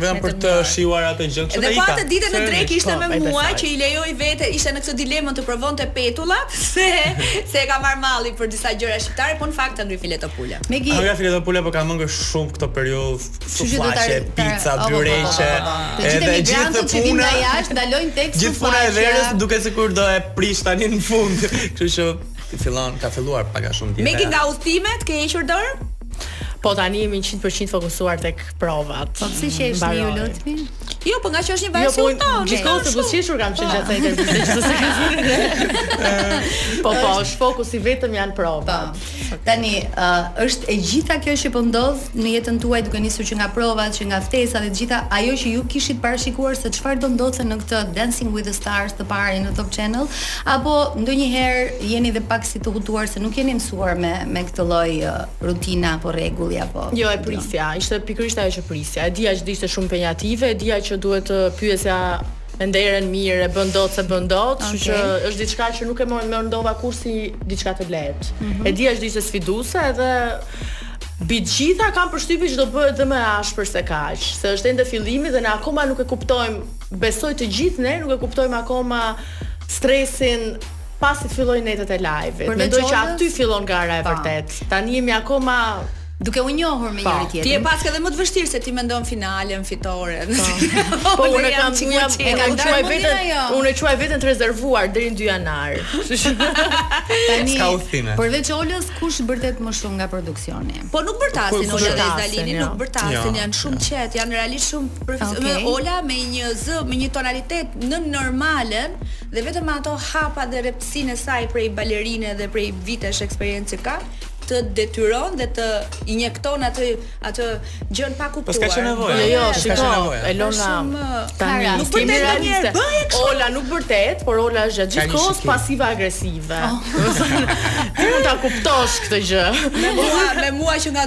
S5: Vetëm për të shijuar atë gjë, kështu
S2: të
S5: ika.
S2: Dhe
S5: pa
S2: atë ditën në
S5: drekë
S2: ishte
S5: po,
S2: me mua që i lejoi vetes, ishte në këtë dilemën të provonte petulla, se se e ka marrë malli për disa gjëra shqiptare, po në fakt hëngri fileto pule.
S1: Megi.
S5: Hëngri fileto pule po kam ngrënë shumë këtë periudhë, suflaqe, pizza, byreqe.
S1: Të gjithë emigrantët që vijnë nga jashtë ndalojnë tek suflaqe.
S5: Gjithë puna e verës duket sikur do e prish tani në fund. Kështu që fillon ka filluar pak a shumë dieta.
S2: Megi nga udhëtimet ke hequr dorë?
S4: Po tani jemi 100% fokusuar tek provat.
S1: Po pse qesh
S4: ju
S1: lutem?
S2: Jo, po nga që është një vajzë jo,
S4: po,
S2: unë
S4: gjithë kohë të buzëqeshur kam qenë gjatë intervistës, se kam thënë. Po po, është fokusi i vetëm janë provat.
S1: Po. Tani, është e gjitha kjo që po ndodh në jetën tuaj duke nisur që nga provat, që nga ftesa dhe e gjitha ajo që ju kishit parashikuar se çfarë do ndodhte në këtë Dancing with the Stars të parë në Top Channel, apo ndonjëherë jeni dhe pak si të hutuar se nuk jeni mësuar me me këtë lloj Rutina apo rregulli apo
S4: Jo, e prisja. Ishte pikërisht ajo që prisja. E dija që do ishte shumë impenjative, e dija që duhet të pyesja e mendoren mirë, e bën dot s'e bën dot, kështu okay.
S1: që
S4: është diçka që nuk e mendova kurrë si diçka të lehtë.
S1: Mm -hmm.
S4: E dija që do ishte sfiduese edhe mbi të gjitha kam përshtypje që do bëhet dhe më e ashpër se kaq, se është ende fillimi dhe ne akoma nuk e kuptojmë, besoj të gjithë ne nuk e kuptojmë akoma stresin pasi të fillojnë netët e live-it. Mendoj që aty fillon gara e
S1: po.
S4: vërtetë. Tani jemi akoma
S1: duke u njohur me
S4: po.
S1: njëri tjetrin.
S2: Ti e paske edhe më të vështirë se ti mendon finalen, fitoren.
S4: Po, po unë kam unë jam e kam quaj veten,
S1: jo.
S4: unë e quaj veten të rezervuar deri në 2 janar.
S1: Tani
S5: ka udhëtime.
S1: Përveç Olës, kush bërtet më shumë nga produksioni?
S2: Po nuk bërtasin Ola dhe Dalini,
S4: jo.
S2: nuk bërtasin,
S5: jo.
S2: janë shumë të qetë, janë realisht shumë profesionalë. Ola me një zë, me një tonalitet në normalen, Dhe vetëm me ato hapa dhe rreptësinë e saj prej balerine dhe prej vitesh eksperiencë që ka, të detyron dhe të injekton atë atë gjënë pa kuptuar.
S5: Po s'ka qenë nevoja.
S4: Jo, jo, shiko, Elona. Tani nuk po
S2: të
S4: ndonjë
S2: herë bëj kështu.
S4: Ola nuk bërtet, por Ola është gjatë gjithë kohës pasive agresive. Oh. Ti mund ta kuptosh këtë gjë.
S2: Me mua, me mua që nga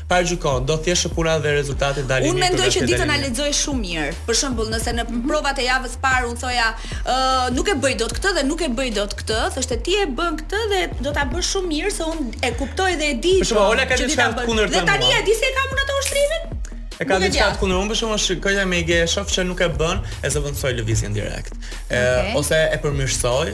S4: Paragjykon, do
S5: thjesht puna dhe rezultatet të
S2: dalin
S5: mirë për
S2: Unë
S5: mendoj
S2: që di
S5: të na
S2: lexojë shumë mirë. Për shembull, nëse në provat e javës së parë unë thoja, ë nuk e bëj dot këtë dhe nuk e bëj dot këtë, thoshte ti e bën këtë dhe do ta bësh shumë mirë se unë e kuptoj dhe e di.
S5: Për shembull, Ola ka diçka
S2: të
S5: kundërta.
S2: Dhe tani e di se e kam unë atë ushtrimin?
S5: E ka diçka të kundërta. Unë për shembull shikoj Megin, shoh që nuk e bën, e zëvendësoj lëvizjen direkt.
S1: Ë
S5: ose e përmirësoj,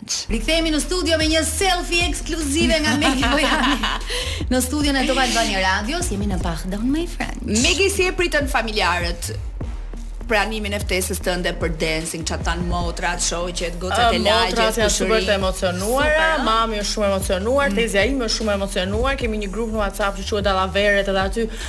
S2: Aleksandrovic.
S1: Rikthehemi në studio me një selfie ekskluzive nga Megi Pojani. në studion e Top Albania Radios jemi në Pardon My French.
S2: Megi si e pritën familjarët pranimin e ftesës tënde për dancing, ça të thanë motrat, shoqet, gocat e lagjes,
S4: motrat janë super të emocionuara, mami është shumë emocionuar, mm. tezja ime është shumë emocionuar, kemi një grup në WhatsApp që quhet Dallaveret edhe aty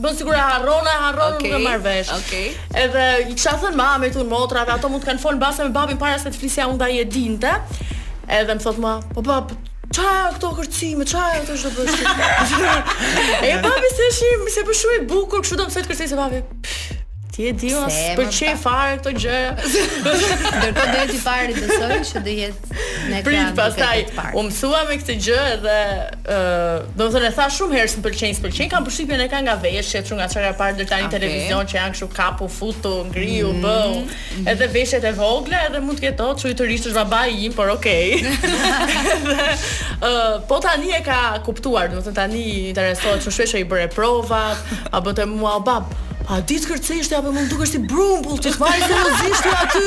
S4: Bën sikur e harron, e harron,
S2: okay,
S4: nuk e marr vesh.
S2: Okej. Okay.
S4: Edhe i kisha thënë mamit unë, motrave, ato mund të kanë fol mbase me babin para se të flisja unë ndaj e dinte. Edhe më thotë mua, po bab, Ça janë këto kërcime, ça janë këto, ç'do bësh E babi se shi, se për shumë i bukur, kështu do më sëtë kërcime se babi Ti e di,
S1: për
S4: që
S1: i
S4: fare këto gjë
S1: Dërto dhe ti pare të sënë që dhe jetë Në ekran.
S4: Prit pastaj u mësua me këtë gjë edhe ë, uh, domethënë e tha shumë herë më pëlqen, më pëlqen, kam përshtypjen e ka nga veshjet, shumë nga çfarë ka parë ndër tani
S2: okay.
S4: televizion që janë kështu kapu, futu, ngriu, mm -hmm. bëu. Mm -hmm. Edhe veshjet e vogla edhe mund të ketë, si i thonë, xhelozi babai im, por okay. uh, po tani e ka kuptuar, domethënë tani interesohet shumë shpesh i bëre provat, apo mua bab, A di të kërcesh ti apo mund dukesh ti brumbull ti vajzë seriozisht aty.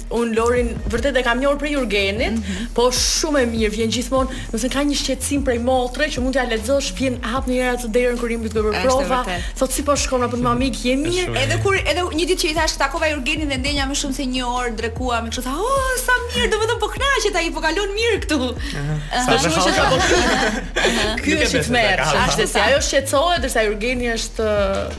S5: Unë
S4: Lorin vërtet e kam njohur prej Jurgenit, mm -hmm. po shumë e mirë vjen gjithmonë, nëse ka një shqetësim prej motre që mund t'ia lexosh, vjen hap një herë atë derën kur jemi
S2: për
S4: prova, thotë si po shkon apo Megi je mirë.
S2: Edhe kur edhe një ditë që i thashë takova Jurgenin dhe ndenja më shumë se një orë drekuam, kështu tha, "Oh, sa mirë, domethënë po kënaqet ai, po kalon mirë këtu."
S5: Sa
S4: shumë që
S5: ka
S4: bërë. Ky është tmerr, është se ajo shqetësohet, ndërsa Jurgeni është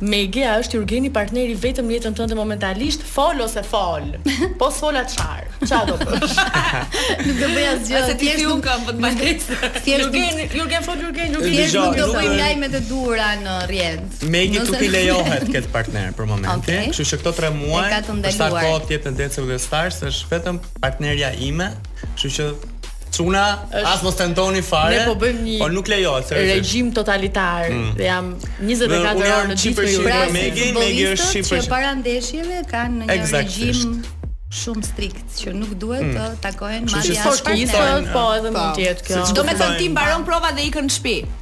S1: Megi
S4: a është Jurgeni partneri i vetëm në jetën tënde momentalisht? Fol ose fol. Po s'fola çfarë? Çfarë do bësh?
S1: Nuk do bëj asgjë.
S2: Ase ti si
S1: unë
S2: kam vend
S1: bankesë.
S4: Jurgen, Jurgen fol Jurgen, Jurgen.
S1: Thjesht nuk do
S5: bëj
S1: lajme të duhura në rrjet. Megit
S5: nuk i lejohet të ketë partner për momentin. Kështu që këto 3 muaj, sa kohë të jetë në Dancing with the Stars është vetëm partnerja ime. Kështu që çuna, as mos tentoni fare.
S4: Ne po bëjmë një
S5: po nuk lejo, seriozisht.
S4: Regjim totalitar. Mm. Dhe jam 24 orë në ditë me
S1: Megin,
S5: Megi është shifër.
S1: Që para ndeshjeve kanë një regjim shumë strikt që nuk duhet mm. të takohen madje as partnerët,
S4: po edhe mund të jetë kjo.
S5: Domethënë
S2: ti mbaron prova dhe ikën në shtëpi.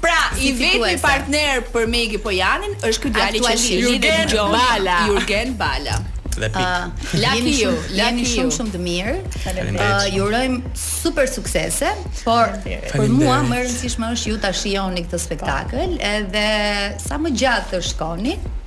S1: Pra,
S2: i vetmi partner për Megi Pojanin është ky djali që shihni dhe dëgjoni,
S4: Bala.
S2: Jurgen Bala.
S5: Dhe pik.
S1: Uh, jeni shumë, ju,
S2: jeni
S1: shumë shumë të mirë.
S5: Faleminderit.
S1: Uh, ju urojmë super suksese, por për mua më e rëndësishme është ju ta shijoni këtë spektakël edhe sa më gjatë të shkoni,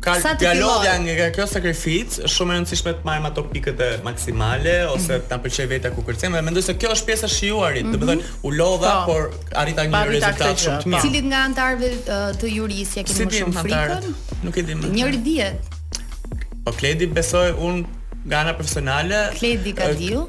S2: Ka
S1: Sa të
S4: filloj?
S5: dalë
S4: diçka
S1: nga
S5: nga kjo sakrificë, është shumë e rëndësishme të marrim ato pikët maksimale ose
S1: Mhm.
S5: të na pëlqej vetja kur kërcejmë dhe mendoj se kjo është pjesa e të shijuarit, Mhm. domethënë u lodha,
S4: Po.
S5: por arrita një
S4: Arrita
S5: rezultat
S4: këtë gjë,
S5: shumë të
S4: po.
S5: mirë.
S1: Cilit nga anëtarëve ë, të jurisë
S5: ia
S1: keni Si
S5: më
S1: shumë
S5: anëtarët?
S1: frikën?
S5: Nuk e di më.
S1: Njëri dihet,
S5: Po Kledi besoj unë nga ana profesionale.
S1: Kledi
S5: Kadiu.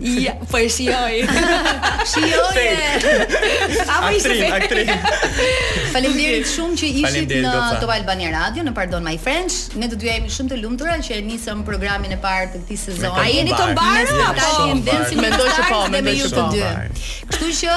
S2: Ja, po e shijoj.
S1: Shijoj.
S2: Apo ishte fake.
S5: Aktrin, aktrin.
S1: Faleminderit shumë që ishit në Top Albania Radio, në Pardon My French. Ne të dyja jemi shumë të lumtura që e nisëm programin e parë të këtij sezoni.
S2: A jeni
S1: këmbëmbarë
S2: apo?
S4: Mendoj se po, mendoj
S1: se
S4: po.
S1: Kështu që